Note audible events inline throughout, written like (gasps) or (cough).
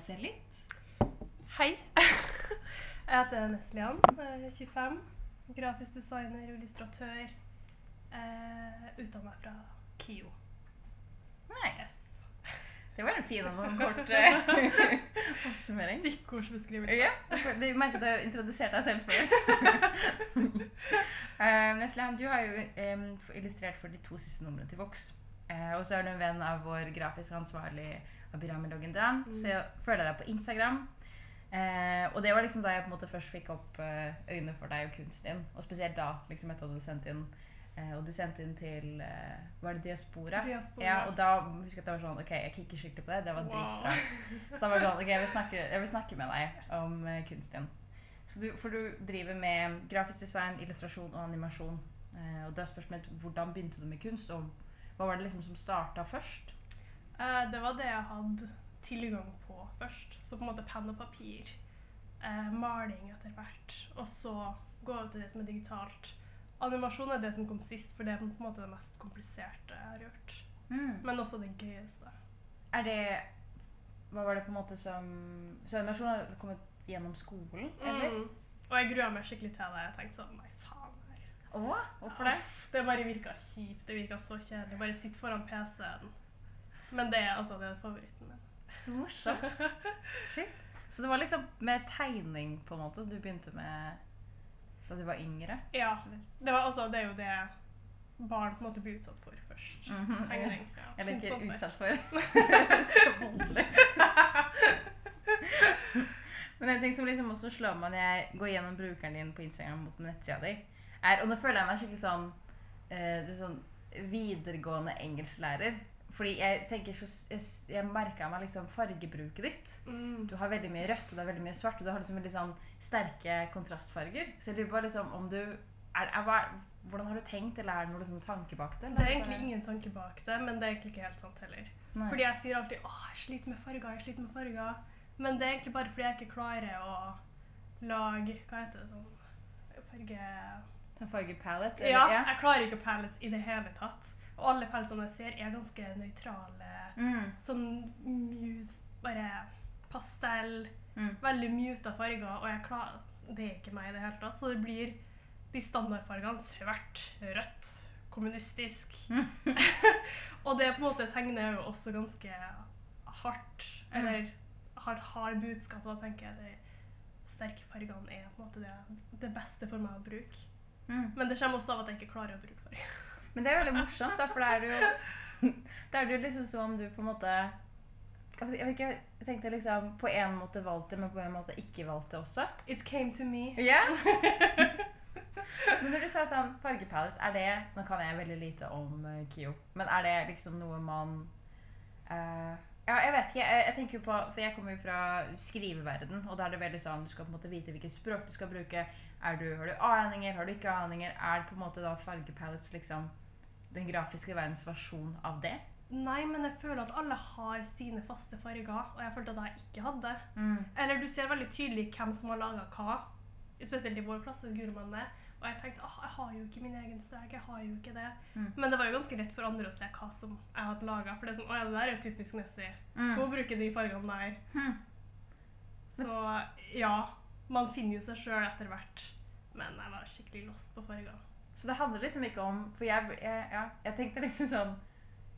deg selv litt? Hei. (laughs) Jeg heter Neslian, er 25. Grafisk designer og illustratør. Eh, Utdanna fra KIO. Nice. (laughs) Det var en fin og (laughs) sånn kort eh, oppsummering. Stikkordsbeskrivelse. Ja, du merket at du har introdusert deg selv før. uh, Neslian, du har jo em, illustrert for de to siste numrene til Vox. Eh, og så er du en venn av vår grafisk ansvarlig Abirami Logendan. Mm. Så jeg følger deg på Instagram. Eh, og det var liksom da jeg på en måte først fikk opp eh, øynene for deg og kunsten din. Og spesielt da, liksom etter at du sendte inn eh, Og du sendte inn til eh, Var det Diaspora? Diaspora. Ja, og da husker jeg at det var sånn Ok, jeg kikker skikkelig på det. Det var dritbra. Så da var det sånn, ok, jeg vil snakke, jeg vil snakke med deg om eh, kunsten din. Så du, for du driver med grafisk design, illustrasjon og animasjon. Eh, og da er spørsmålet hvordan begynte du med kunst, og hva var det liksom som starta først? Eh, det var det jeg hadde tilgang på først. Så på en måte penn og papir. Eh, maling etter hvert. Og så gå over til det som er digitalt. Animasjon er det som kom sist, for det er på en måte det mest kompliserte jeg har gjort. Men også det gøyeste. Er det Hva var det på en måte som Så animasjon har kommet gjennom skolen, eller? Mm. Og jeg grua meg skikkelig til det. Jeg tenkte sånn Nei, faen. her. Å, hvorfor det? Uff, Det bare virka kjipt. Det virka så kjedelig. Bare sitt foran PC-en. Men det er altså det er favoritten min. Så morsomt. Shit. Så det var liksom med tegning på en måte du begynte med da du var yngre? Ja. Det, var, altså, det er jo det barn på en måte blir utsatt for først. Mhm, Tegning. Ja. Eller ikke Sånt utsatt for. (laughs) Så voldelig. Men en ting som liksom også slår meg når jeg går gjennom brukeren din på Instagram mot nettsida di, er Og nå føler jeg meg skikkelig sånn, uh, sånn videregående engelsklærer. Fordi jeg tenker så Jeg, jeg merka meg liksom fargebruket ditt. Mm. Du har veldig mye rødt og det er veldig mye svart. Og du har liksom veldig sånn sterke kontrastfarger. Så jeg lurer på liksom om du er, er, er, Hvordan har du tenkt, eller er det noe liksom, tanke bak det? eller Det er egentlig ingen tanke bak det, men det er egentlig ikke helt sant heller. Nei. Fordi jeg sier alltid 'Å, jeg sliter med farger', jeg sliter med farger. Men det er egentlig bare fordi jeg ikke klarer å lage Hva heter det sånn Farge... Sånn fargepalette? Ja, ja, jeg klarer ikke palettes i det hele tatt. Alle pelsene jeg ser, er ganske nøytrale. Mm, Sånn mute, bare pastell. mm. Veldig muta farger, og jeg klarer Det er ikke meg i det hele tatt. Så det blir de standardfargene svært rødt, kommunistisk. (laughs) og det på en måte tegner jo også ganske hardt. Mm. Eller har hard budskap. Da tenker jeg de sterke fargene er på en måte det, det beste for meg å bruke. Mm. Men det kommer også av at jeg ikke klarer å bruke farger. Men det er veldig morsomt, da, for det er jo Da er det jo liksom som om du på en måte Jeg vet ikke, jeg tenkte liksom på en måte valgte, men på en måte ikke valgte også. It came to me. Ja. (laughs) Men når du sa sånn fargepalettes, er det Nå kan jeg veldig lite om uh, KIO, men er det liksom noe man eh, Ja, jeg vet ikke. Jeg, jeg tenker jo på For jeg kommer jo fra skriveverden, og da er det veldig sånn Du skal på en måte vite hvilket språk du skal bruke. Er du, har du aninger? Har du ikke aninger? Er det på en måte da fargepalettes liksom den grafiske verdens versjon av det? Nei, men jeg føler at alle har sine faste farger, og jeg følte at jeg ikke hadde. Mm. Eller du ser veldig tydelig hvem som har laga hva. Spesielt i vår klasse, Gurumane. Og jeg tenkte ah, jeg har jo ikke min egen strek. jeg har jo ikke det. Mm. Men det var jo ganske lett for andre å se hva som jeg hadde laga. For det er sånn, å ja, det der er jo typisk Nessie. Mm. Hun bruker de fargene der. Mm. Så ja, man finner jo seg sjøl etter hvert. Men jeg var skikkelig lost på farger. Så det handler liksom ikke om For jeg, jeg, ja, jeg tenkte liksom sånn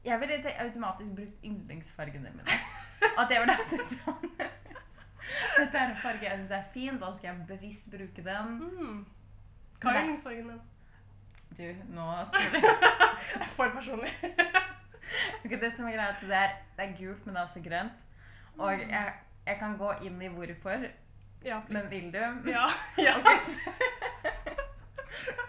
Jeg ville automatisk brukt yndlingsfargene mine. (laughs) At jeg ville sånn Dette er en farge jeg syns er fin, da skal jeg bevisst bruke den. Mm. Hva er yndlingsfargen din? Du, nå skal du (laughs) For personlig. (laughs) okay, Det som er greia, at det er, det er gult, men det er også grønt. Og jeg, jeg kan gå inn i hvorfor, Ja, men vil du? Ja. (laughs) ja. Okay,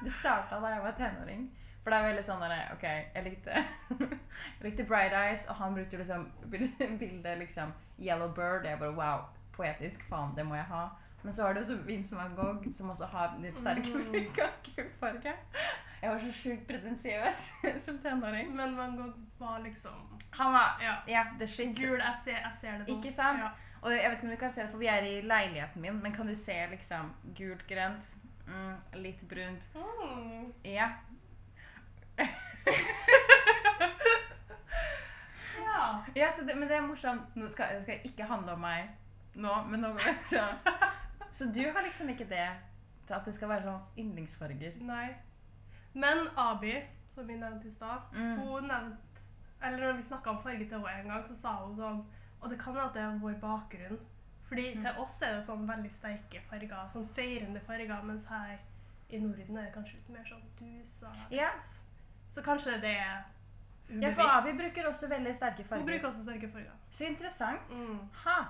Det starta da jeg var tenåring. For det er veldig sånn der, ok, jeg likte, jeg likte Bright Eyes, og han brukte liksom bildet liksom Yellow Bird. Jeg bare wow, poetisk, faen, det må jeg ha. Men så har du også Vince van Gogh, som også har sterk Mm. (laughs) Jeg var så sjukt pretensiøs (laughs) som tenåring. Men Van Gogh var liksom Han var Ja. ja, the shit. Gul, jeg ser, jeg ser det nå. Ikke sant? Ja. Og jeg vet ikke om du kan se det, for vi er i leiligheten min, men kan du se liksom gult, grønt, mm, litt brunt? Mm. Ja. (laughs) ja. Ja, det, men det er morsomt. Nå skal, det skal ikke handle om meg nå, men nå så, så du har liksom ikke det til at det skal være sånn yndlingsfarger? Nei. Men Abi, som vi nevnte i stad, Mm. hun nevnte Eller når vi snakka om farge til henne en gang, så sa hun sånn Og det kan være at det er vår bakgrunn. Fordi Mm. til oss er det sånn veldig sterke farger, sånn feirende farger, mens her i Norden er det kanskje litt mer sånn dusa. Ja. Så kanskje det er ubevisst. ja, for Abi bruker også veldig sterke farger. Hun bruker også sterke farger. Så interessant. Mm. Ha!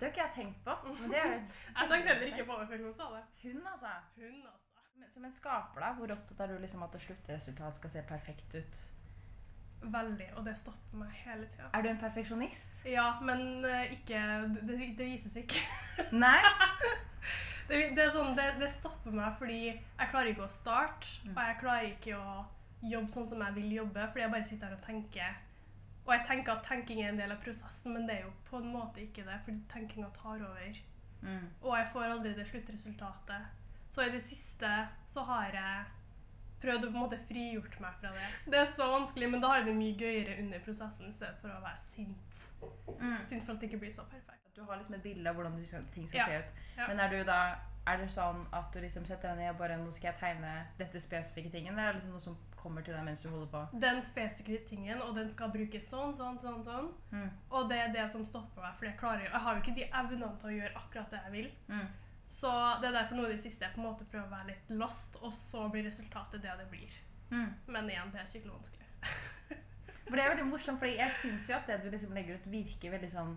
Det har ikke jeg tenkt på. Men det er jo (laughs) Jeg tenkte heller ikke på det før hun sa det. Hun, altså. Hun, altså. Men Som en skaper, da, hvor opptatt er du liksom at det sluttresultat skal se perfekt ut? Veldig. Og det stopper meg hele tida. Er du en perfeksjonist? Ja, men eh, ikke det, det vises ikke. (laughs) Nei? Det, det, sånn, det, det stopper meg fordi jeg klarer ikke å starte, Mm. og jeg klarer ikke å jobbe sånn som jeg vil jobbe, fordi jeg bare sitter her og tenker. Og jeg tenker at tenking er en del av prosessen, men det er jo på en måte ikke det, fordi tenkinga tar over. Mm. Og jeg får aldri det sluttresultatet. Så i det siste så har jeg prøvd å på en måte frigjort meg fra det. Det er så vanskelig, men da har jeg det mye gøyere under prosessen i stedet for å være sint. Mm. Sint for at det ikke blir så perfekt. Du har liksom et bilde av hvordan skal, ting skal Ja. se ut. Ja. Men er du da er det sånn at du liksom setter deg ned og bare nå skal jeg tegne dette spesifikke tingen, eller er liksom noe som kommer til deg mens du holder på? Den spesifikke tingen, og den skal brukes sånn, sånn, sånn, sånn. Mm. Og det er det som stopper meg, for jeg klarer Jeg har jo ikke de evnene til å gjøre akkurat det jeg vil. Mm. Så det er derfor noe i det siste jeg på en måte prøver å være litt lost, og så blir resultatet det det blir. Mm. Men igjen, det er skikkelig vanskelig. (laughs) For det er veldig morsomt, for jeg syns jo at det du liksom legger ut, virker veldig sånn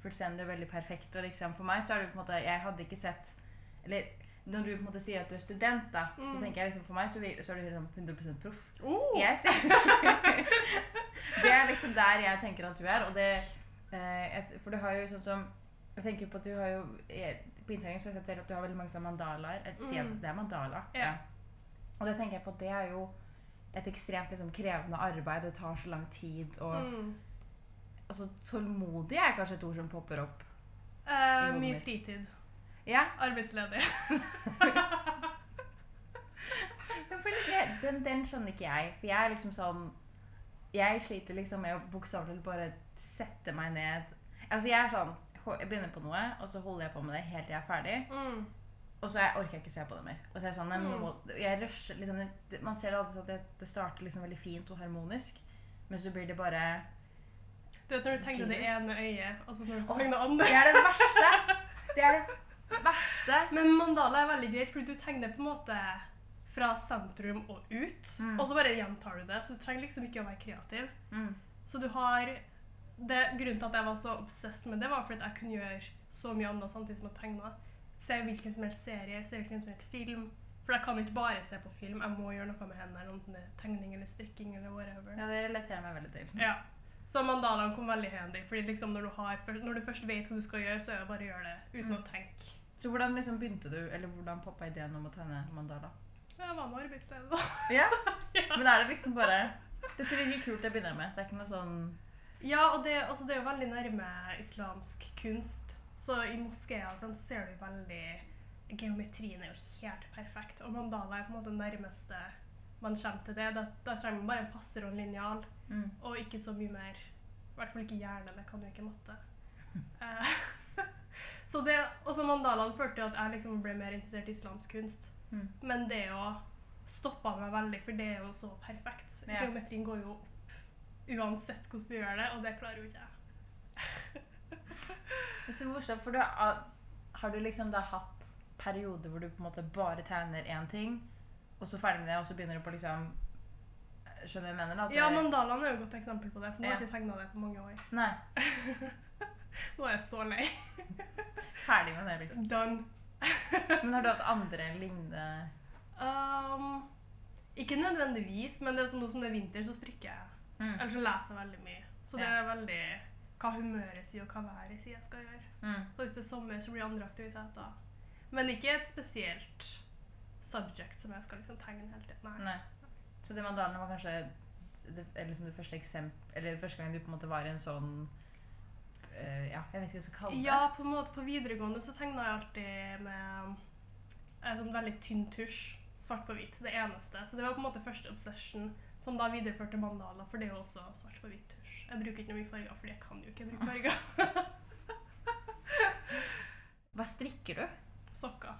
fullstendig og veldig perfekt. Og liksom for meg så er det på en måte Jeg hadde ikke sett Eller når du på en måte sier at du er student, da, så Mm. tenker jeg liksom for meg så, så er du liksom 100 proff. Oh! Yes. (laughs) Det er liksom der jeg tenker at du er, og det eh, et, For du har jo sånn som Jeg tenker på at du har jo jeg, På Instagram så har jeg sett at du har veldig mange sånne mandalaer. Mm. Det er mandala. Ja. Og det tenker jeg på at det er jo et ekstremt liksom, krevende arbeid. Det tar så lang tid. Og Mm. altså, tålmodig er kanskje et ord som popper opp. Eh, hodet mye fritid. Ja, Arbeidsledig. (laughs) det, den, den skjønner ikke jeg. For jeg er liksom sånn Jeg sliter liksom med å bokstavelig bare sette meg ned. Altså jeg er sånn Jeg begynner på noe, og så holder jeg på med det helt til jeg er ferdig. Mm. Og så jeg orker jeg ikke se på det mer. Og så er jeg sånn, jeg, må, jeg rusher, liksom, Man ser alltid at det, det starter liksom veldig fint og harmonisk, men så blir det bare Du vet når du tegner det ene øyet, og så når du tegner det Det er det verste! (laughs) Det er det verste. Men mandala er veldig greit, fordi du tegner på en måte fra sentrum og ut, Mm. og så bare gjentar du det. Så du trenger liksom ikke å være kreativ. Mm. Så du har det, Grunnen til at jeg var så obsessed med det, var fordi jeg kunne gjøre så mye annet samtidig som jeg tegna. Se hvilken som helst serie, se hvilken som helst film. For jeg kan ikke bare se på film, jeg må gjøre noe med hendene. Enten det er tegning eller strikking eller whatever. Ja, det relaterer meg veldig til. Ja. Så mandalaen kom veldig handy. fordi liksom når du, har, når du først vet hva du skal gjøre, så er det bare å gjøre det uten Mm. å tenke. Så hvordan liksom begynte du, eller hvordan poppa ideen om å tegne mandala? Jeg var med arbeidsstedet, da. Ja. (laughs) Men er det liksom bare Dette virker kult, det begynner jeg med. Det er ikke noe sånn ja, og det, altså, det er jo veldig nærme islamsk kunst. Så i moskeer sånn ser du veldig Geometrien er jo helt perfekt. Og mandala er på en måte nærmeste man kommer til det. Da, da trenger man bare en passer og en linjal, mm. og ikke så mye mer. I hvert fall ikke hjerne, det kan jo ikke matte. (laughs) Eh, så det, også mandalaen førte til at jeg liksom ble mer interessert i islamsk kunst. Mm. Men det å stoppe meg veldig, for det er jo så perfekt. Ja. Geometrien går jo opp uansett hvordan du gjør det, og det klarer jo ikke jeg. (laughs) Det er så morsomt, for du har, har du liksom da hatt perioder hvor du på en måte bare tegner én ting, og så ferdig med det, og så begynner du på liksom Skjønner du hva jeg mener? At Ja, mandalaen er jo et godt eksempel på det, for nå har jeg ikke tegna det på mange år. Nei. (laughs) Nå er jeg så lei. (laughs) Ferdig med det, liksom. Done. (laughs) Men har du hatt andre lignende Um, ikke nødvendigvis, men det er sånn nå som det er vinter, så strikker jeg. mm. Eller så leser jeg veldig mye. Så det er veldig hva humøret sier, og hva været sier jeg skal gjøre. Mm. Så hvis det er sommer, så blir det andre aktiviteter. Men ikke et spesielt subject som jeg skal liksom tegne hele tiden. Nei. Nei. Så det mandalene var kanskje det, eller liksom det første eksempel Eller første gang du på en måte var i en sånn Ja, jeg vet ikke hva jeg skal kalle det. Ja, på en måte på videregående så tegna jeg alltid med en sånn veldig tynn tusj. Svart på hvitt. Det eneste. Så det var på en måte første obsession som da videreførte mandala, for det er jo også svart på hvitt tusj. Jeg bruker ikke noe mye farger, for jeg kan jo ikke bruke farger. (laughs) Hva strikker du? Sokker.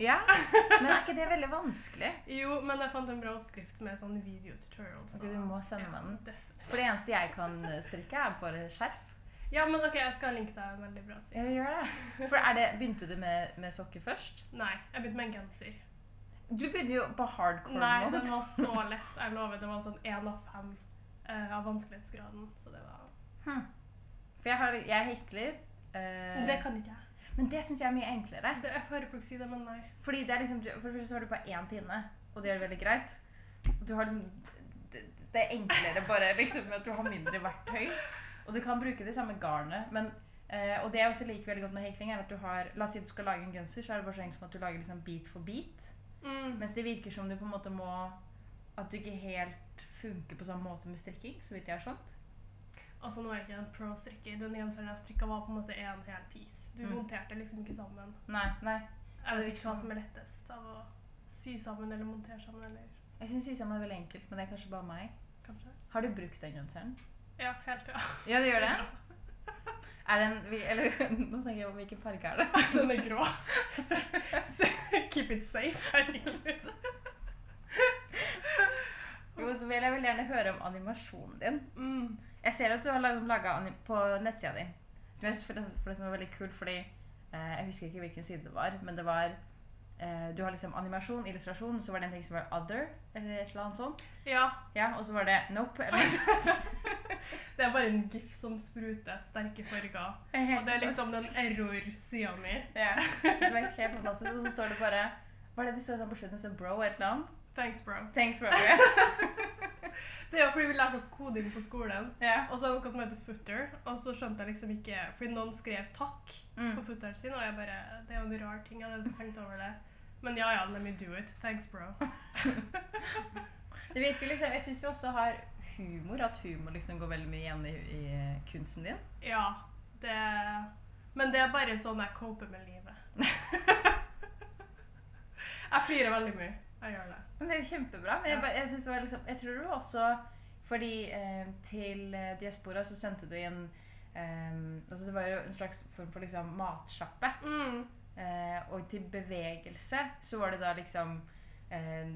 Ja, (laughs) men er ikke det veldig vanskelig? Jo, men jeg fant en bra oppskrift med sånn videotutorials. Ok, du må sende meg den. For det eneste jeg kan strikke, er bare skjerf. Ja, men ok, jeg skal linke deg en veldig bra side. Ja, gjør det. (laughs) For er det, Begynte du med, med sokker først? Nei, jeg begynte med en genser. Du begynner jo på hardcore Nei, mode. den var så (laughs) lett. Jeg lover, det var sånn én av fem uh, av vanskelighetsgraden. Så det var Hm. For jeg, har, jeg hekler. Uh, Det kan ikke jeg. men det syns jeg er mye enklere. Det, jeg hører folk si det, men nei. Fordi det er liksom, For det første så har du bare én pinne, og det gjør det veldig greit. Du har liksom, det, det er enklere bare liksom at du har mindre verktøy. Og du kan bruke det samme garnet. Men, Uh, og det jeg også liker veldig godt med hekling, er at du har La oss si du skal lage en genser, så er det bare så enkelt som at du lager liksom bit for bit. Mm. Mens det virker som du på en måte må At du ikke helt funker på samme måte med strikking, så vidt jeg har skjønt. Altså, nå er jeg ikke en pro-strikker. Den genseren jeg strikka, var på en måte en hel piece. Du Mm. monterte liksom ikke sammen. Nei, nei. Jeg vet ikke hva som er lettest av å sy sammen eller montere sammen, eller Jeg syns sysamme er veldig enkelt, men det er kanskje bare meg. kanskje. Har du brukt den genseren? Ja, helt ja. Ja, det gjør det? Er den Eller (laughs) nå tenker jeg på hvilken farge er det? (laughs) Den er grå. Keep it safe. Herregud. Jo, så vil jeg vil gjerne høre om animasjonen din. Mm. Jeg ser at du har laga på nettsida di, som jeg synes for det, for det som er veldig kult, fordi eh, Jeg husker ikke hvilken side det var, men det var eh, Du har liksom animasjon, illustrasjon, så var det en ting som var other, eller et eller annet sånt. Ja, Ja, og så var det nope. Eller (laughs) det er bare en gif som spruter sterke farger. Og det er liksom den error-sida mi. Ja, (laughs) som er helt fantastisk. Og så står det bare Hva er det de står sånn på slutten? Så bro et eller annet? Thanks, bro. Thanks, bro. (laughs) Ja. Det er jo fordi vi lærte oss koding på skolen. ja. Og så er det noe som heter footer, og så skjønte jeg liksom ikke Fordi noen skrev 'takk' på Mm. footeren sin, og jeg bare Det er jo en rar ting. Jeg hadde tenkt over det. Men ja ja, let me do it. Thanks, bro. (laughs) Det virker liksom Jeg syns du også har humor. At humor liksom går veldig mye igjen i, i kunsten din. Ja, det Men det er bare sånn jeg coper med livet. (laughs) jeg flirer veldig mye. Jeg gjør det. Men det er jo kjempebra. Men jeg, jeg, synes det var liksom, jeg tror du også Fordi eh, til Diaspora så sendte du inn eh, altså Det var jo en slags form for liksom matsjappe. Mm. Eh, og til bevegelse så var det da liksom eh,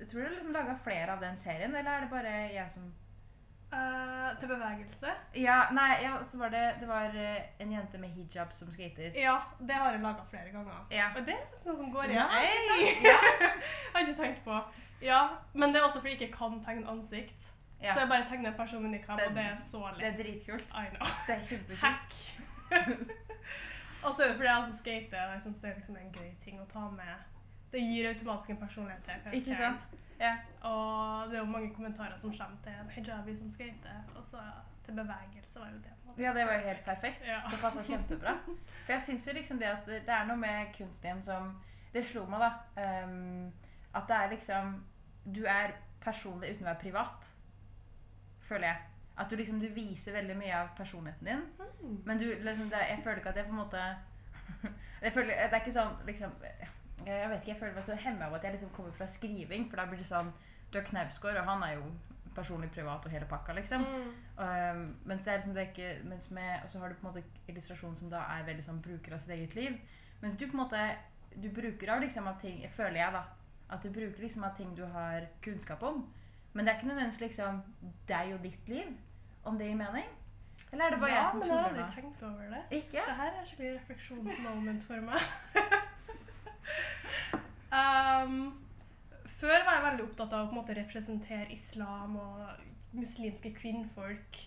Jeg tror du liksom laga flere av den serien, eller er det bare jeg som Eh, til bevegelse? Ja, nei, ja, så var det Det var uh, en jente med hijab som skater. Ja, det har jeg laga flere ganger. Ja. Og det er sånn som går igjen. Ja, Ja. (laughs) jeg har ikke tenkt på. Ja, Men det er også fordi jeg ikke kan tegne ansikt. Ja. Så jeg bare tegner en person med nikab, og det er så lett. Det er dritkult. I know. Det er kjempekult. Hack. (laughs) og så er det fordi jeg også skater, og jeg synes det er liksom en gøy ting å ta med. Det gir automatisk en personlighet til karakteren. Ikke sant? Ja. Og det er jo mange kommentarer som kommer til en hijabi som skater, og så til bevegelse var jo det. Ja, det var jo helt perfekt. Ja. Det passa kjempebra. For jeg syns jo liksom det at det er noe med kunsten som Det slo meg, da. Um, at det er liksom Du er personlig uten å være privat. Føler jeg. At du liksom du viser veldig mye av personligheten din. Mm. Men du liksom det, Jeg føler ikke at jeg på en måte (laughs) føler, Det er ikke sånn liksom Jeg vet ikke, jeg føler meg så hemma av at jeg liksom kommer fra skriving. For da blir det sånn Du er Knausgård, og han er jo personlig privat og hele pakka, liksom. Mm. Um, mens det er liksom det er ikke mens med, Og så har du på en måte illustrasjon som da er veldig sånn bruker av sitt eget liv. Mens du på en måte Du bruker av liksom av ting Føler jeg, da. At du bruker liksom av ting du har kunnskap om. Men det er ikke nødvendigvis liksom deg og ditt liv. Om det gir mening? Eller er det bare ja, jeg som men jeg har tuller aldri tenkt over det. Ikke? Det her er skikkelig refleksjonsmoment for meg. (laughs) um, før var jeg veldig opptatt av å måte representere islam og muslimske kvinnfolk.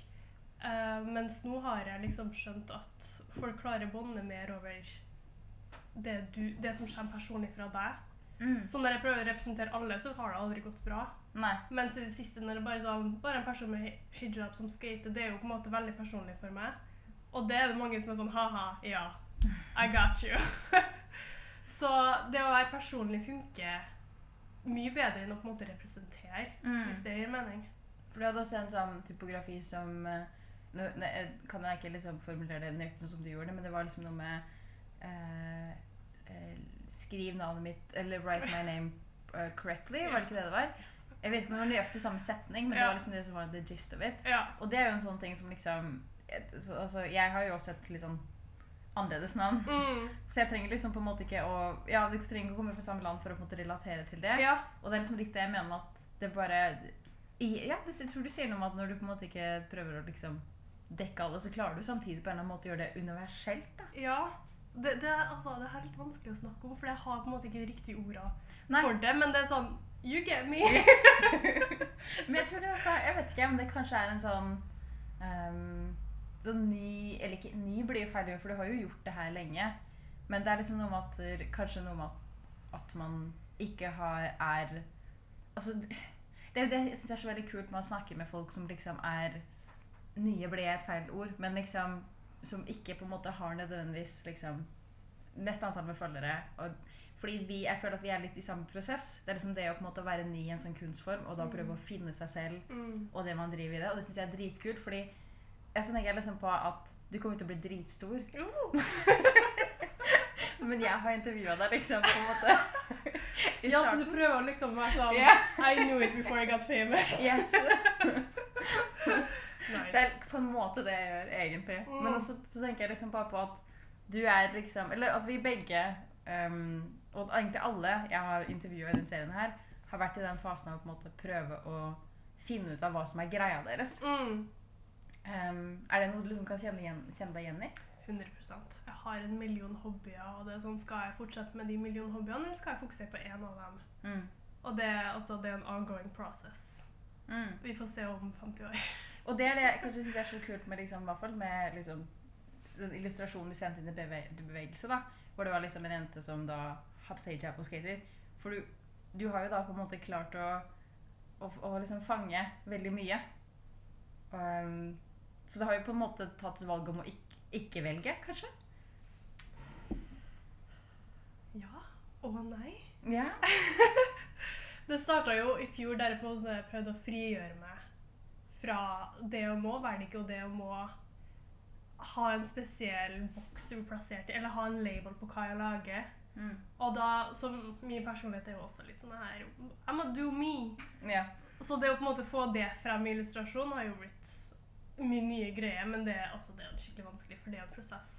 Uh, mens nå har jeg liksom skjønt at folk klarer båndet mer over det, du, det som kommer personlig fra deg. Mm. Så når jeg prøver å representere alle, så har det aldri gått bra. Nei. Mens i det siste, når det bare er sånn, bare en person med hijab som skater, det er jo på en måte veldig personlig for meg. Og det er det mange som er sånn ha-ha, ja, I got you. (laughs) så det å være personlig funker mye bedre enn å på en måte representere, Mm. hvis det gir mening. For du hadde også en sånn typografi som eh, nå, ne, kan jeg ikke liksom formulere det nøyaktig som du gjorde det, men det var liksom noe med eh, eh, Skriv navnet mitt Eller write my name eh, correctly, var det ikke det det var? Jeg vet ikke om det var nøyaktig samme setning, men det var liksom det som var the gist of it. Ja. Og det er jo en sånn ting som liksom så, Altså, jeg har jo også et litt sånn annerledes navn. Mm. Så jeg trenger liksom på en måte ikke å Ja, du trenger ikke å komme fra samme land for å på en måte relatere til det. ja. Og det er liksom litt det jeg mener med at det bare Ja, det, jeg tror du sier noe om at når du på en måte ikke prøver å liksom dekke alle, så klarer du samtidig på en eller annen måte å gjøre det universelt. da. Ja. Det, det, altså, det er litt vanskelig å snakke om, for jeg har på en måte ikke de riktige orda for det. Men det er sånn You get me! (laughs) Men jeg tror det også Jeg vet ikke om det kanskje er en sånn um, sånn ny Eller ikke ny blir jo feil, for du har jo gjort det her lenge. Men det er liksom noe med at Kanskje noe med at, at man ikke har er Altså Det er jo det jeg syns er så veldig kult med å snakke med folk som liksom er Nye blir et feil ord, men liksom som ikke på en måte har nødvendigvis liksom neste antall med følgere. Og fordi vi, jeg føler at vi er litt i samme prosess. Det er liksom det å på en måte være ny i en sånn kunstform, og da prøve å finne seg selv Mm. og det man driver i det. Og det syns jeg er dritkult, fordi jeg tenker liksom på at du kommer til å bli dritstor. (laughs) Men jeg har intervjua deg liksom på en måte (laughs) Ja, så du prøver å liksom være sånn yeah. (laughs) I knew it before I got famous. Yes. Nice. Det er på en måte det jeg gjør, egentlig. Mm. Men også så tenker jeg liksom bare på at du er liksom Eller at vi begge, um, og egentlig alle jeg har intervjua i denne serien her, har vært i den fasen av å på en måte prøve å finne ut av hva som er greia deres. Mm. Um, er det noe du liksom kan kjenne, igjen, kjenne deg igjen i? 100 Jeg har en million hobbyer, og det er sånn, skal jeg fortsette med de million hobbyene, eller skal jeg fokusere på én av dem? Mm. Og det, altså, det er en ongoing process. Mm. Vi får se om 50 år. (laughs) Og det er det jeg kanskje synes er så kult med liksom, med liksom, den illustrasjonen du sendte inn i beve bevegelse, da, hvor det var liksom en jente som da har stage her på skater. For du, du har jo da på en måte klart å, å, å liksom fange veldig mye. Um, så du har jo på en måte tatt et valg om å ikke, ikke velge, kanskje? Ja og nei. Ja. (laughs) Det starta jo i fjor der jeg på en måte prøvde å frigjøre meg fra det å må være det ikke, og det å må ha en spesiell boks du er plassert i, eller ha en label på hva jeg lager. Mm. Og da, så min personlighet er jo også litt sånn her I'm a do me. Yeah. Så det å på en måte få det frem i illustrasjon har jo blitt min nye greie, men det, altså, det er skikkelig vanskelig, for det er en prosess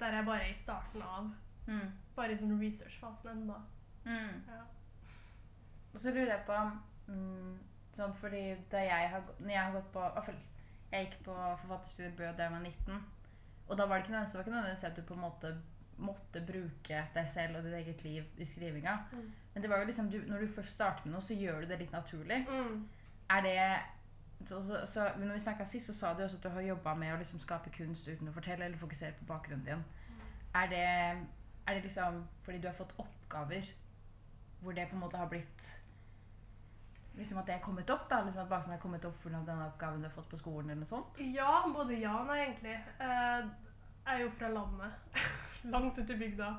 der jeg bare er i starten av, Mm. bare i sånn research-fasen ennå. Mm. Ja. Og så lurer jeg på mm, sånn fordi da jeg har, når jeg har gått på iallfall, Jeg gikk på forfatterstudiet Bø da jeg var 19. Og da var det ikke nødvendigvis, det var ikke nødvendigvis at du på en måte måtte bruke deg selv og ditt eget liv i skrivinga. Mm. Men det var jo liksom, du, når du først starter med noe, så gjør du det litt naturlig. Mm. Er det så, så, så når vi snakka sist, så sa du også at du har jobba med å liksom skape kunst uten å fortelle eller fokusere på bakgrunnen din. Er det, er det liksom fordi du har fått oppgaver hvor det på en måte har blitt Liksom at det er kommet opp? da, liksom At bakgrunnen er kommet opp pga. den oppgaven du har fått på skolen? eller noe sånt? Ja, både ja og nei, egentlig. Eh, jeg er jo fra landet. (laughs) Langt ute i bygda.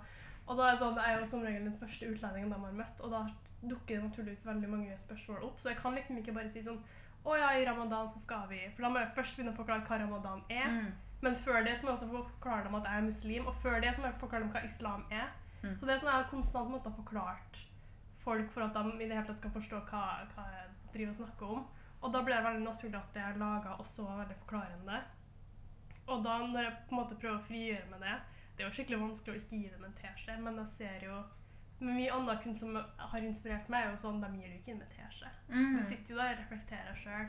Og da er det sånn, jeg er jo som regel den første utlendingen de har møtt, og da dukker det naturligvis veldig mange spørsmål opp. Så jeg kan liksom ikke bare si sånn Å ja, i ramadan så skal vi For da må jeg først begynne å forklare hva ramadan er. Mm. Men før det så må jeg også forklare dem at jeg er muslim, og før det så må jeg forklare dem hva islam er. Mm. Så det er sånn jeg har konstant måttet forklart folk for at de i det hele tatt skal forstå hva, hva jeg driver og snakker om. Og da ble det veldig naturlig at det jeg laga også var veldig forklarende. Og da når jeg på en måte prøver å frigjøre med det Det er jo skikkelig vanskelig å ikke gi dem en teskje, men jeg ser jo men mye annen kunst som har inspirert meg, er jo sånn de gir jo ikke inn med teskje. Mm. Du sitter jo der og reflekterer sjøl,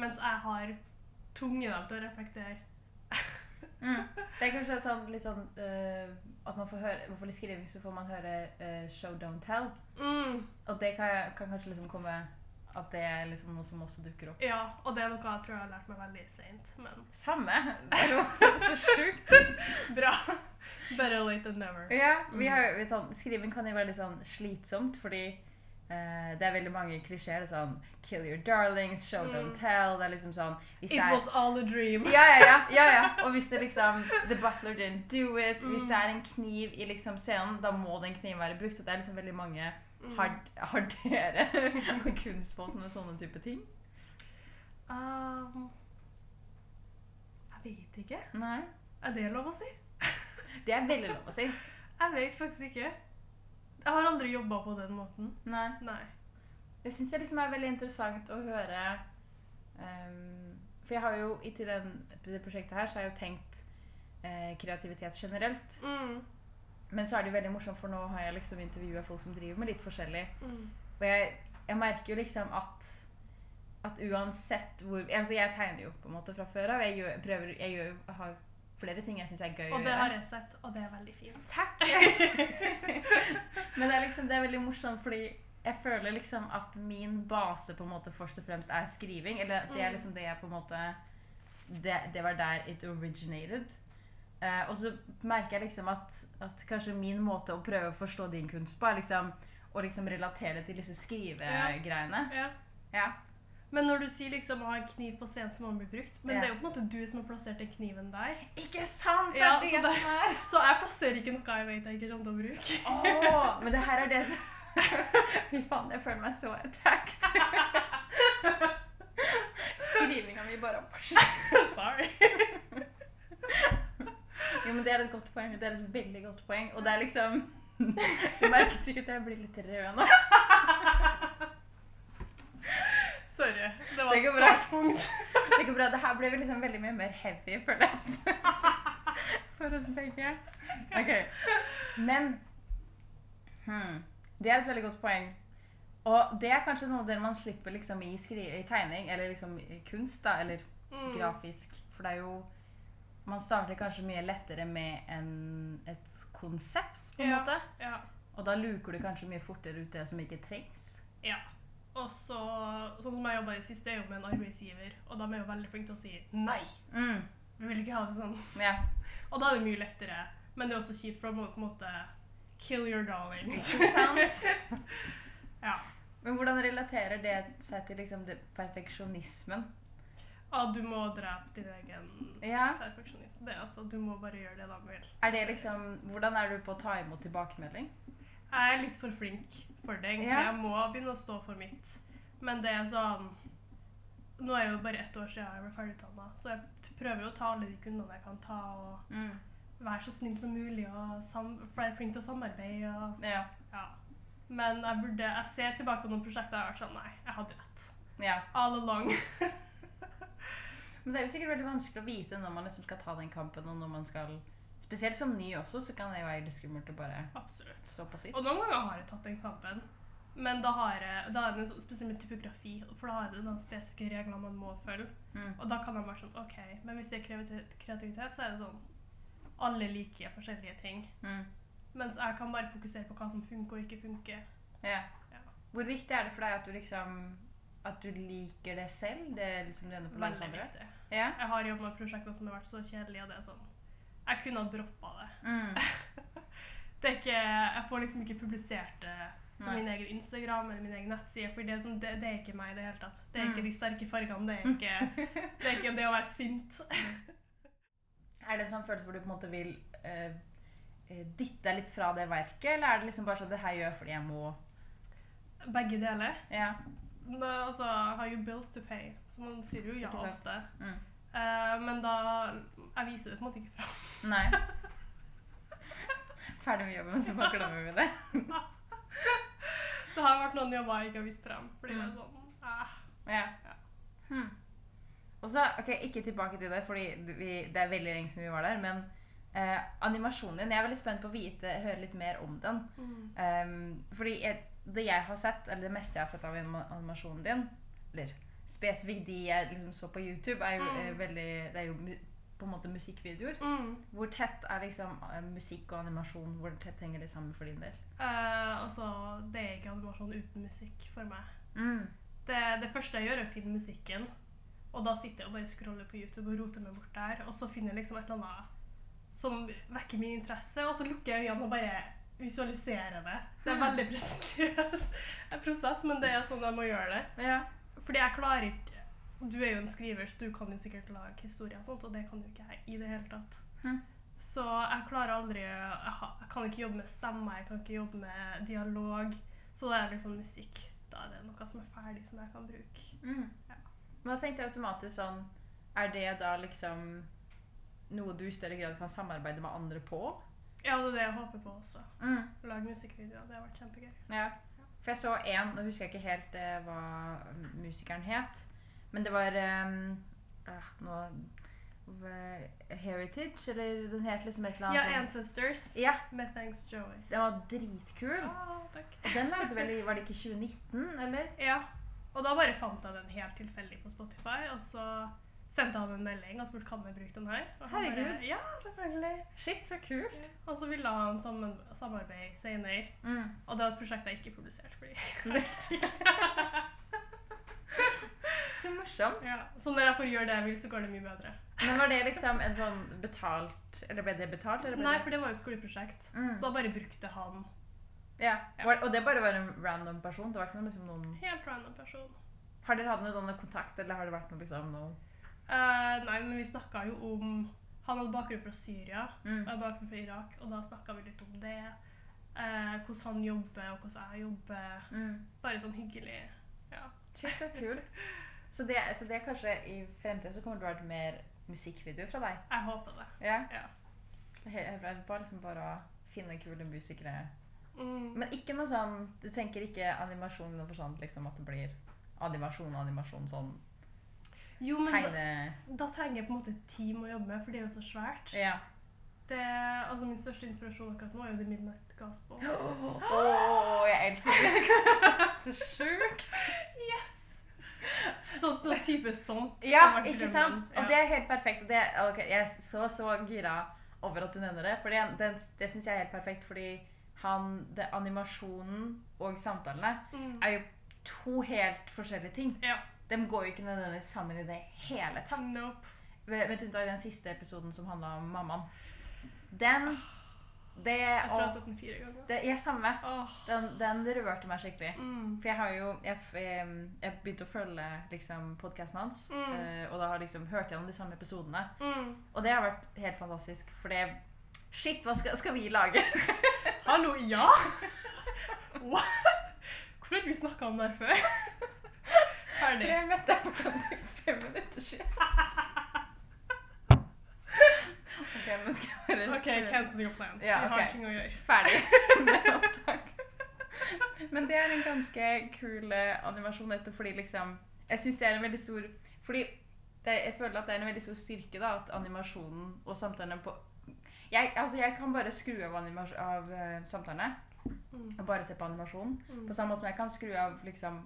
mens jeg har tvunget dem til å reflektere. (laughs) Mm. Det er kanskje sånn, litt sånn uh, at man får høre I hvert fall i skriving så får man høre uh, 'show, don't tell'. Mm. Og det kan, kan kanskje liksom komme At det er liksom noe som også dukker opp. Ja, og det er noe jeg tror jeg har lært meg veldig seint, men Samme! Det er jo (laughs) så sjukt. (laughs) bra. Better late than never. Ja, vi har, vi sånn, skriving kan jo være litt sånn slitsomt, fordi eh, det er veldig mange klisjeer. Er sånn 'kill your darlings', 'show, Mm. don't tell'. Det er liksom sånn hvis It er, was all a dream. ja, ja, ja, ja, ja. (laughs) Og hvis det liksom 'The butler didn't do it', hvis Mm. det er en kniv i liksom scenen, da må den kniven være brukt. Og det er liksom veldig mange hardere (laughs) Har, har kunstfolk med sånne type ting? Um, jeg vet ikke. Nei. Er det lov å si? Det er veldig lov å si. Jeg vet faktisk ikke. Jeg har aldri jobba på den måten. Nei. Nei. Det syns jeg liksom er veldig interessant å høre um, For jeg har jo i til den, det prosjektet her så har jeg jo tenkt eh, kreativitet generelt. Mm. Men så er det jo veldig morsomt, for nå har jeg liksom intervjua folk som driver med litt forskjellig. Mm. Og jeg, jeg merker jo liksom at at uansett hvor Altså, jeg tegner jo på en måte fra før av. Jeg gjør, prøver, jeg gjør, har flere ting jeg syns er gøy Og det har jeg sett, og det er veldig fint. Takk! (laughs) (laughs) Men det er liksom det er veldig morsomt, fordi jeg føler liksom at min base på en måte først og fremst er skriving. Eller det er Mm. liksom det jeg på en måte Det, det var der it originated. Uh, og så merker jeg liksom at, at kanskje min måte å prøve å forstå din kunst på, er liksom å liksom relatere det til disse skrivegreiene. Ja. Ja. Men når du sier liksom å ha en kniv på scenen som må bli brukt, men Ja. det er jo på en måte du som har plassert den kniven der. Ikke sant? Det Ja, er det så det- som er (laughs) Så jeg plasserer ikke noe jeg vet jeg ikke kommer til å bruke. Åh, men det her er det som (laughs) Fy faen, jeg føler meg så attacked. (laughs) Skrivinga mi bare Sorry. Jo, men det er et godt poeng. Det er et veldig godt poeng. Og det er liksom Du merker sikkert at jeg blir litt rød nå. Sorry. Det var Det et svart punkt. (laughs) Det går bra. Det her blir liksom veldig mye mer heavy, føler jeg. (laughs) For oss begge. Ok. Men hmm, Det er et veldig godt poeng. Og det er kanskje noe der man slipper liksom i, i tegning, eller liksom i kunst, da, eller Mm. grafisk. For det er jo Man starter kanskje mye lettere med en, et konsept, på en Ja. måte. Ja. Og da luker du kanskje mye fortere ut det som ikke trengs. ja. Og så, sånn som jeg jobba i siste, er jo med en arbeidsgiver, og de er jo veldig flinke til å si nei. Mm. Vi vil ikke ha det sånn. Ja. Og da er det mye lettere. Men det er også kjipt, for da må du på en måte kill your darlings. Ikke sant? (laughs) ja. Men hvordan relaterer det seg til liksom det perfeksjonismen? At du må drepe din egen Ja. perfeksjonist. Det altså, Du må bare gjøre det de vil. Er det liksom, hvordan er du på å ta imot tilbakemelding? Jeg er litt for flink for det. egentlig. Ja. Jeg må begynne å stå for mitt. Men det er sånn Nå er jo bare ett år siden jeg ble ferdigutdanna, så jeg prøver jo å ta alle de kundene jeg kan ta, og Mm. være så snill som mulig og være flink til å samarbeide. Og, Ja. ja. Men jeg burde Jeg ser tilbake på noen prosjekter jeg har vært sånn Nei, jeg hadde rett. ja. All along. (laughs) Men det er jo sikkert veldig vanskelig å vite når man liksom skal ta den kampen, og når man skal Spesielt som ny også, så kan det jo være litt skummelt å bare Absolutt. stå på sitt. Og noen ganger har jeg tatt den kampen. Men da, har jeg, da er det en spesiell typografi, for da har jeg noen spesifikke regler man må følge. Mm. Og da kan det være sånn OK, men hvis det er kreativitet, så er det sånn Alle liker forskjellige ting. Mm. Mens jeg kan bare fokusere på hva som funker og ikke funker. Ja. Ja. Hvor viktig er det for deg at du liksom At du liker det selv? Det er liksom det ene på Veldig viktig. Ja. Jeg har jobbet med prosjekter som har vært så kjedelige, og det er sånn Jeg kunne ha droppa det. Mm. (laughs) Det er ikke Jeg får liksom ikke publisert det på Nei. min egen Instagram eller min egen nettside, for det sånn, det, det er ikke meg i det hele tatt. Det er Mm. ikke de sterke fargene, det er ikke (laughs) det, er ikke det å være sint. (laughs) Er det en sånn følelse hvor du på en måte vil eh, dytte deg litt fra det verket, eller er det liksom bare sånn det her gjør jeg fordi jeg må Begge deler. Ja. Men altså, har you bills to pay, så man sier jo ja ofte. Mm. Eh, men da Jeg viser det på en måte ikke fram. Nei. Ferdig med jobben, så bare glemmer vi det. (laughs) Det har vært noen jobber jeg ikke har vist frem. Fordi det er Mm. sånn eh, Ja. Ja. Hmm. Og så, ok, Ikke tilbake til det, fordi vi, det er veldig lenge siden vi var der. Men eh, animasjonen din Jeg er veldig spent på å vite, høre litt mer om den. mm. Um, fordi jeg, det jeg har sett, eller det meste jeg har sett av animasjonen din, eller spesifikt de jeg liksom så på YouTube, er jo Mm. eh, veldig Det er jo på en måte musikkvideoer. Mm. Hvor tett er liksom eh, musikk og animasjon? Hvor tett henger det sammen for din del? Uh, altså, det er ikke animasjon uten musikk for meg. Mm. Det, det første jeg gjør, er å finne musikken. Og da sitter jeg og bare scroller på YouTube og roter meg bort der. Og så finner jeg liksom et eller annet som vekker min interesse, og så lukker jeg øynene og bare visualiserer det. Det er Hmm. veldig presentøs prosess, men det er sånn jeg må gjøre det. Ja. Fordi jeg klarer ikke Du er jo en skriver, så du kan jo sikkert lage historier og sånt, og det kan jo ikke jeg i det hele tatt. Hm. Så jeg klarer aldri jeg, kan ikke jobbe med stemmer, jeg kan ikke jobbe med dialog. Så da er det liksom musikk. Da er det noe som er ferdig, som jeg kan bruke. Mm. Ja. Men da tenkte jeg automatisk sånn Er det da liksom noe du i større grad kan samarbeide med andre på? Ja, det er det jeg håper på også. Mm. Lage musikkvideoer. Det har vært kjempegøy. Ja. For jeg så en, nå husker jeg ikke helt eh, hva musikeren het, men det var ah, nå, Heritage, eller den het liksom et eller annet Ja, sånn- Ancestors Ja, med Thanks Joey. den var dritkul. Ah, takk. Og den lagde vel i, var det ikke 2019, eller? Ja, og da bare fant jeg den helt tilfeldig på Spotify, og så sendte han en melding og spurte kan vi bruke den her. Og han Herregud. Bare, ja, selvfølgelig. Shit, så kult. Og så ville han sammen, samarbeid senere, Mm. og det var et prosjekt jeg ikke publiserte, fordi (laughs) (laughs) Så morsomt. ja. Så når jeg får gjøre det jeg vil, så går det mye bedre. Men var det liksom en sånn betalt Eller ble det betalt? Eller ble Nei, for det var jo et skoleprosjekt, Mm. så da bare brukte han Ja. Ja. Og det bare var en random person? Det var ikke noen, liksom noen helt random person. Har dere hatt noen sånne kontakt, eller har det vært noe liksom noe Eh, nei, men vi snakka jo om Han hadde bakgrunn fra Syria mm. og bakgrunn fra Irak, og da snakka vi litt om det. Uh, hvordan han jobber, og hvordan jeg jobber. Mm. Bare sånn hyggelig. Ja. Shit, så kul. (laughs) Så det, så det er kanskje i fremtiden så kommer det til å være mer musikkvideo fra deg? Jeg håper det. Ja? Ja. Bare liksom bare å finne kule musikere. Mm. Men ikke noe sånn Du tenker ikke animasjon noe for sånt, liksom at det blir animasjon animasjon sånn Jo, men da, tegne... da trenger jeg på en måte et team å jobbe med, for det er jo så svært. Ja. Det, altså Min største inspirasjon akkurat nå er jo The Midnight Gospel. (gasps) oh, jeg elsker det. Så sjukt. (laughs) Yes! Sånn så type sånt. Ja, ikke sant? sant? Og det er helt perfekt. Det, okay, jeg er så, så gira over at du nevner det. For det, det, det syns jeg er helt perfekt, fordi han, det, animasjonen og samtalene Mm. er jo to helt forskjellige ting. Ja. De går jo ikke nødvendigvis sammen i det hele tatt. Nope. Med unntak av den siste episoden som handla om mammaen. Den Det Jeg tror jeg har sett den fire ganger. det er samme. Oh. Den, den rørte meg skikkelig. Mm. For jeg har jo Jeg, jeg begynte å følge liksom, podkasten hans, Mm. eh, og da har liksom hørt gjennom de samme episodene. Mm. Og det har vært helt fantastisk, for det Shit, hva skal, skal vi lage? Hallo, ja? (laughs) What? Hvorfor har vi snakka om det her før? Ferdig. Jeg møtte deg for sånn fem minutter siden. Ok, men skal jeg bare OK, cancel your plans. Ja, Vi har ting å gjøre. Ferdig (laughs) med opptak. Men det er en ganske kul eh, animasjon, nettopp fordi liksom Jeg syns det er en veldig stor Fordi det, jeg føler at det er en veldig stor styrke da, at animasjonen og samtalene på jeg, altså jeg kan bare skru av, av uh, samtalene Mm. og bare se på animasjonen. Mm. På samme måte som jeg kan skru av liksom,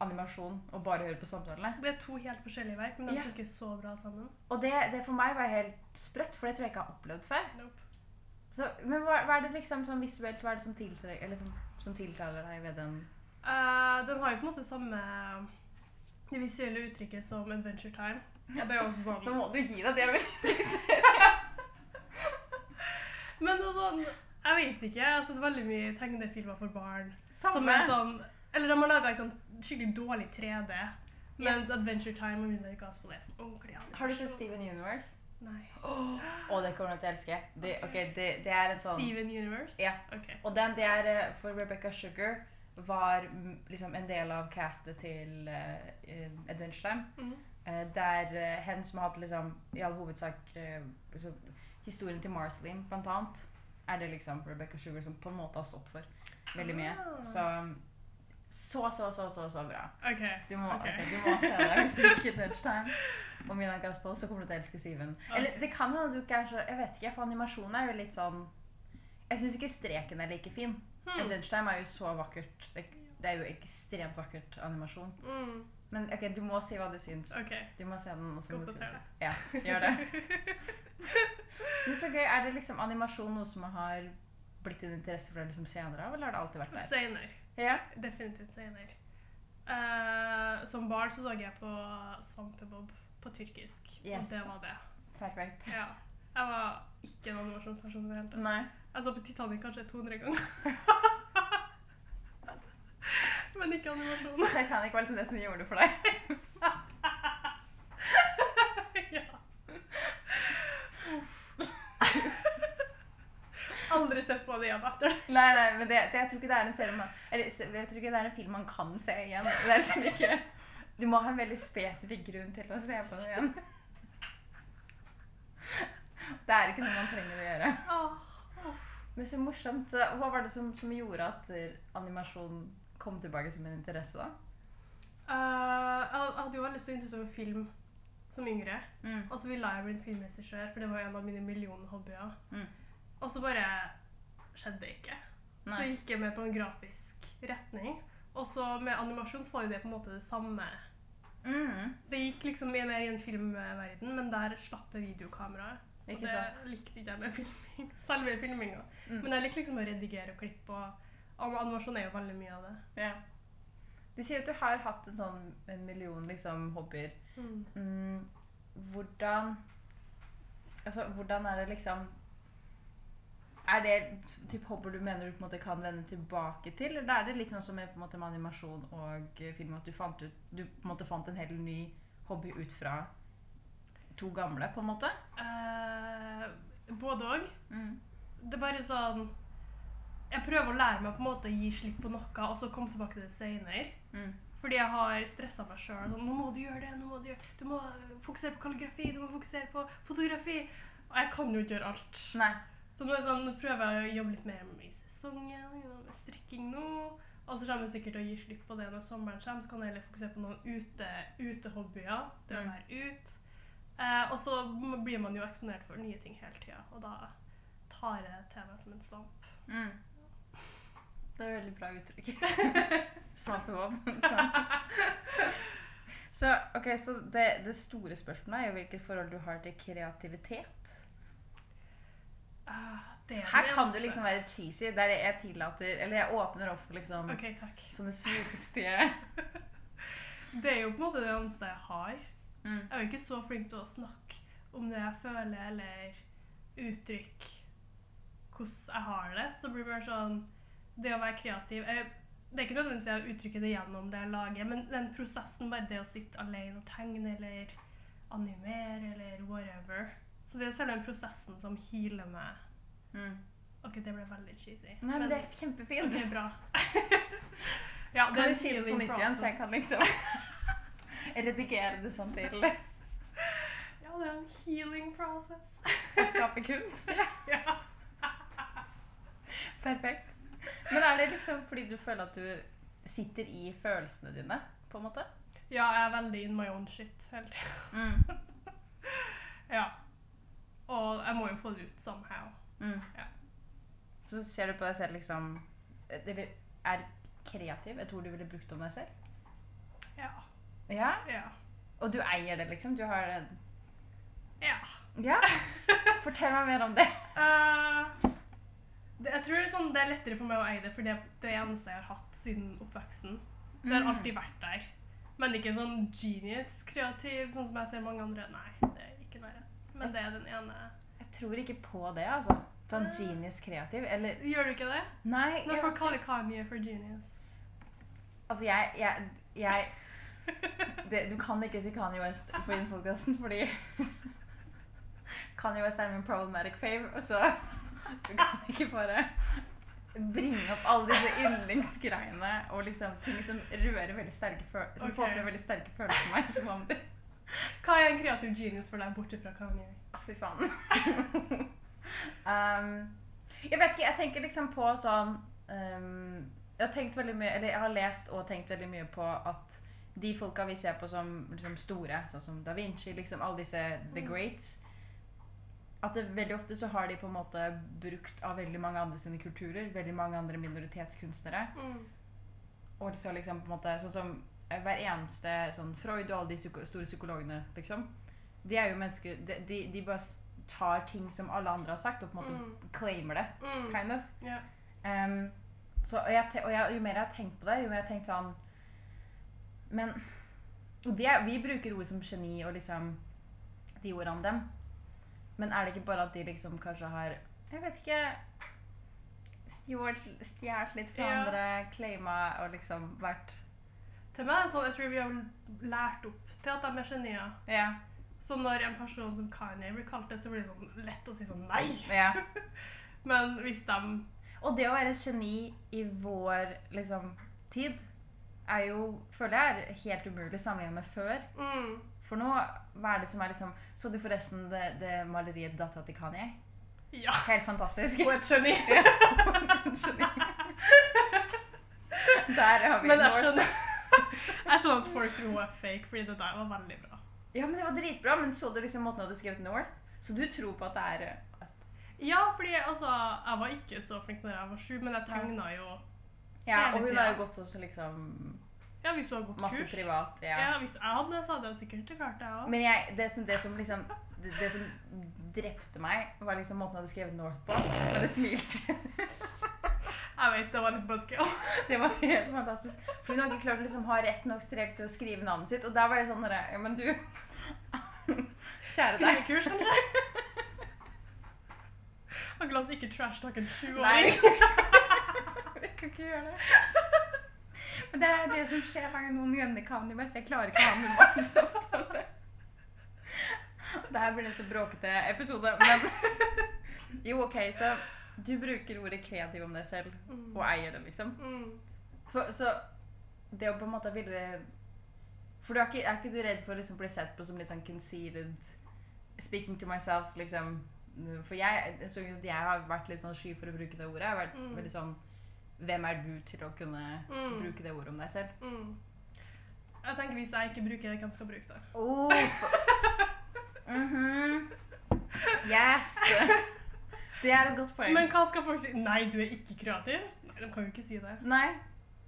animasjon og bare høre på samtalene. Det er to helt forskjellige verk, men de Ja. funker så bra sammen. Og det, det for meg var helt sprøtt, for det tror jeg ikke jeg har opplevd før. Nope. Så, men hva, hva er det liksom sånn visuelt hva er det som, tiltrekker, eller som, som tiltaler deg ved den? Uh, den har jo på en måte samme det visuelle uttrykket som Adventure Time. Ja, det er også (laughs) Nå sånn må du gi deg, det er veldig (laughs) Men sånn Jeg vet ikke. Jeg Det er veldig mye tegnefilmer for barn. Som samme. er sånn Eller de har laga sånn skikkelig dårlig 3D. Mens Adventure Time og Midnight Gospel er sånn ordentlig animasjon. Har du sett Steven Universe? Nei. Å, det kommer du til å elske. Det, okay, det, det er en sånn Steven Universe? Ja. Okay. Og den det er eh, for Rebecca Sugar var liksom en del av castet til eh, Adventure Time. Mm. Uh, der uh, hen som har hatt liksom i all hovedsak så, historien til Marceline, blant annet, er det liksom Rebecca Sugar som på en måte har stått for veldig mye. Ah. Så så, så, så, så, så bra. Okay. Du må, okay. Okay, du må se det hvis du ikke Touch Time. Og Mina Gospel, så kommer du til å elske Steven. Eller det kan hende du ikke er så Jeg vet ikke, for animasjonen er jo litt sånn Jeg syns ikke streken er like fin. Hmm. Adventure Time er jo så vakkert. Det, det er jo ekstremt vakkert animasjon. Mm. Men ok, du må si hva du syns. Okay. Du må se den. også. Godt. Ja, gjør det. (laughs) Men så gøy. Er det liksom animasjon noe som har blitt en interesse for deg liksom senere av, eller har det alltid vært der? Senere. Ja. Definitivt senere. Uh, som barn så så jeg på Svampebob på tyrkisk, Yes. og det var det. Perfekt. Ja. Jeg var ikke en animasjonsperson i det hele tatt. Nei. Jeg så på Titanic kanskje 200 ganger. (laughs) Men ikke Så. Titanic var liksom det som gjorde det for deg? (laughs) Aldri sett på det igjen etter. Nei, nei, men det, det, jeg tror ikke det er en serie man Eller jeg tror ikke det er en film man kan se igjen. Det er liksom ikke Du må ha en veldig spesifikk grunn til å se på det igjen. Det er ikke noe man trenger å gjøre. Men så morsomt. Hva var det som, som gjorde at animasjon kom tilbake som en interesse, da? Uh, jeg hadde jo veldig lyst til å interesse over film som yngre. Mm. Og så ville jeg bli filmregissør, for det var en av mine millionhobbyer. Mm. Og så bare skjedde det ikke. Så Nei. gikk jeg med på en grafisk retning. Og så med animasjon så var jo det på en måte det samme. Mm. Det gikk liksom mye mer i en filmverden, men der slapp det videokameraet. Og det likte ikke jeg med filming. (laughs) Selve filminga. Mm. Men jeg liker liksom å redigere og klippe, og og animasjon er jo veldig mye av det. Ja. Du sier at du har hatt en sånn en million liksom, hobbyer. Mm. Mm, hvordan Altså, hvordan er det liksom Er det typ hopper du mener du på en måte kan vende tilbake til? Eller er det litt sånn som med, på en måte, med animasjon og eh, film, at du fant ut Du på en måte fant en helt ny hobby ut fra to gamle, på en måte? Uh, både òg. Mm. Det er bare sånn Jeg prøver å lære meg på en måte å gi slipp på noe, og så komme tilbake til det senere. Mm. Fordi jeg har stressa meg sjøl. Sånn, 'Nå må du gjøre det. nå må Du gjøre Du må fokusere på kalligrafi. Du må fokusere på fotografi.' Og jeg kan jo ikke gjøre alt. Nei. Så nå, sånn, nå prøver jeg å jobbe litt mer i sesongen, med strikking nå. Og så kommer jeg sikkert til å gi slipp på det når sommeren kommer. Så kan jeg heller fokusere på noen ute, utehobbyer. Det å Mm. være ut. Eh, og så blir man jo eksponert for nye ting hele tida, og da tar jeg det til meg som en svamp. Mm. Det er et veldig bra uttrykk. Svampehobb. (laughs) Svamp. Så, okay, så det, det store spørsmålet er jo hvilket forhold du har til kreativitet. Ah, det er Her det kan du liksom være cheesy, der jeg tillater Eller jeg åpner opp for liksom okay, sånne svulstige (laughs) Det er jo på en måte det eneste jeg har. mm. Jeg er jo ikke så flink til å snakke om det jeg føler, eller uttrykke hvordan jeg har det. Så det blir mer sånn Det å være kreativ jeg, Det er ikke nødvendigvis jeg uttrykker det gjennom det jeg lager, men den prosessen, bare det å sitte alene og tegne eller animere eller whatever. Så det er selve prosessen som healer meg. Mm. OK, det ble veldig cheesy. Nei, men det er kjempefint. Ok, bra. (laughs) ja, Kan er du si det på nytt igjen, så jeg kan liksom (laughs) redigere det sånn til (laughs) Ja, det er en healing process. å skape kunst? ja. Perfekt. Men er det liksom fordi du føler at du sitter i følelsene dine, på en måte? ja, jeg er veldig in my own shit hele tida. Mm. Ja. Og jeg må jo få det ut somehow. Mm. Ja. Så ser du på deg selv liksom Det er kreativ et ord du ville brukt om deg selv? Ja. Ja? Ja. Og du eier det, liksom? Du har en ja. Ja? (laughs) Fortell meg mer om det. Uh, det, jeg tror det sånn, det er lettere for meg å eie det, for det er det eneste jeg har hatt siden oppveksten. Det har Mm. alltid vært der. Men ikke sånn genius kreativ, sånn som jeg ser mange andre. Nei, det er ikke verre. Men det er den ene. Jeg tror ikke på det, altså. Sånn genius kreativ. Eller Gjør du ikke det? Nei. Når folk kaller Kanye for genius. Altså, jeg, jeg, jeg det, Du kan ikke si Kanye West på den fordi Kanye West er min problematic fave, og så Du kan ikke bare bringe opp alle disse yndlingsgreiene og liksom ting som rører veldig sterke følelser Som okay. får frem veldig sterke følelser for meg, som om det Hva er en kreativ genius for deg, bortsett fra Kanye? Å, fy faen. (laughs) um, jeg vet ikke, jeg tenker liksom på sånn um, Jeg har tenkt veldig mye, eller jeg har lest og tenkt veldig mye på at de folka vi ser på som liksom store, sånn som Da Vinci, liksom alle disse the Mm. greats At det veldig ofte så har de på en måte brukt av veldig mange andre sine kulturer, veldig mange andre minoritetskunstnere. Mm. Og liksom, liksom på en måte Sånn som hver eneste sånn Freud og alle de store psykologene, liksom. De er jo mennesker De, de, de bare tar ting som alle andre har sagt, og på en måte Mm. claimer det. Mm. Kind of. Yeah. Um, så, og jeg, og jeg, jo mer jeg har tenkt på det, jo mer jeg har tenkt sånn Men det, Vi bruker ord som geni og liksom de ordene om dem. Men er det ikke bare at de liksom kanskje har Jeg vet ikke Stjålet litt fra andre, claima og liksom vært Til meg sånn, jeg tror vi har lært opp til at de er genier. Ja. Så når en person som Kanye blir kalt det, så blir det sånn lett å si sånn nei. ja. (laughs) Men hvis de Og det å være et geni i vår liksom, tid er jo, føler jeg, er helt umulig sammenlignet med før. mm, For nå, hva er det som er liksom Så du forresten det, det maleriet 'Dattera til Kanye'? Ja. Helt fantastisk. Er et geni. (laughs) (laughs) Der har vi Men jeg North. Skjønner, (laughs) jeg skjønner at folk tror hun er fake, fordi det der var veldig bra. Ja, men det var dritbra. Men så du liksom måten hun hadde skrevet North? Så du tror på at det er eh, at Ja, fordi altså, jeg var ikke så flink når jeg var sju, men jeg tegna jo Ja, og hun har jo gått også liksom Ja, hvis du har gått masse kurs. privat. Ja. Ja. Hvis jeg hadde, det, så hadde jeg sikkert klart det òg. Men jeg, det, som, det som liksom det, det som drepte meg, var liksom måten jeg hadde skrevet North på. Og det smilte. (laughs) Jeg vet det var litt buzzkill. Det var helt fantastisk. For hun har ikke klart å liksom ha rett nok strek til å skrive navnet sitt. Og der var det sånn Ja, men du (laughs) Kjære deg. Skrivekurs, kanskje? (laughs) Han la oss ikke trash-talk en Nei. sjuåring. (laughs) Vi kan ikke gjøre det. Men det er det som skjer hver gang noen gjenner kan det beste. Jeg klarer ikke å ha normale samtaler. Det her blir en så bråkete episode, men Jo, OK, så du bruker ordet kreativ om deg selv, og eier det, liksom. Mm. For, så det å på en måte ville For du er ikke, er ikke du redd for å liksom bli sett på som litt sånn conceited Speaking to myself, liksom. For jeg, jeg så jeg har vært litt sånn sky for å bruke det ordet. Jeg har vært Mm. veldig sånn Hvem er du til å kunne Mm. bruke det ordet om deg selv? Mm. Jeg tenker Hvis jeg ikke bruker det, hvem skal bruke det? Oh, (laughs) Mhm. Yes! (laughs) Det er et godt poeng. Men hva skal folk si? Nei, du er ikke kreativ? Nei, De kan jo ikke si det. Nei.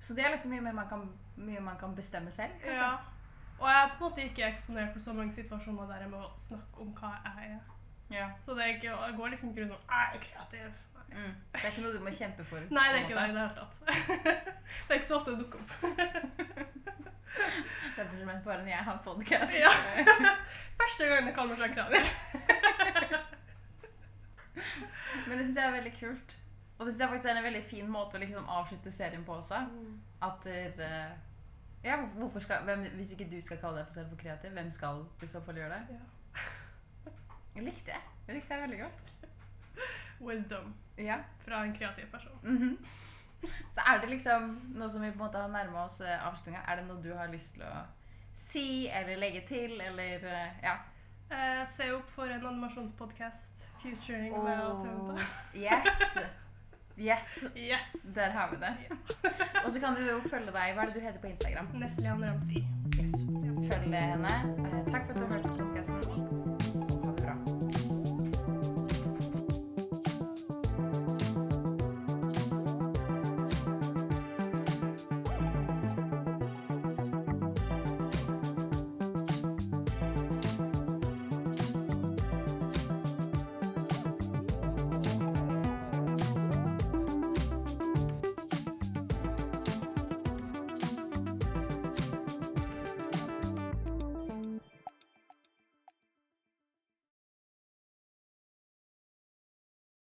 Så det er liksom mye mer man kan, mye man kan bestemme selv. kanskje? Ja. Og jeg er på en måte ikke eksponert for så mange situasjoner der jeg må snakke om hva jeg er. Ja. Så det er ikke, jeg går liksom ikke rundt sånn Jeg er kreativ. Nei. Mm. Det er ikke noe du må kjempe for. Nei, det er ikke det i det hele tatt. (laughs) det er ikke så ofte det dukker opp. (laughs) Derfor som bare når jeg har podcast. Ja. (laughs) Første gang det kaller meg kreativ. (laughs) Men det syns jeg er veldig kult. Og det synes jeg faktisk er en veldig fin måte å liksom avslutte serien på også. At dere Ja, hvorfor skal, hvem, hvis ikke du skal kalle deg for selv for kreativ, hvem skal i så fall gjøre det? Ja. Jeg likte det. Jeg likte det veldig godt. Wisdom Ja. fra en kreativ person. Mhm. Så er det liksom, nå som vi på en måte har nærma oss uh, avslutninga, er det noe du har lyst til å si eller legge til, eller eh, Ja. Eh, se opp for en animasjonspodkast featuring Oh, yes. Yes. Yes! Der har vi det. Og så kan du jo følge deg. Hva er det du heter på Instagram? Neslian Ramsi. Yes. Følg henne. Eh, takk for at du hørte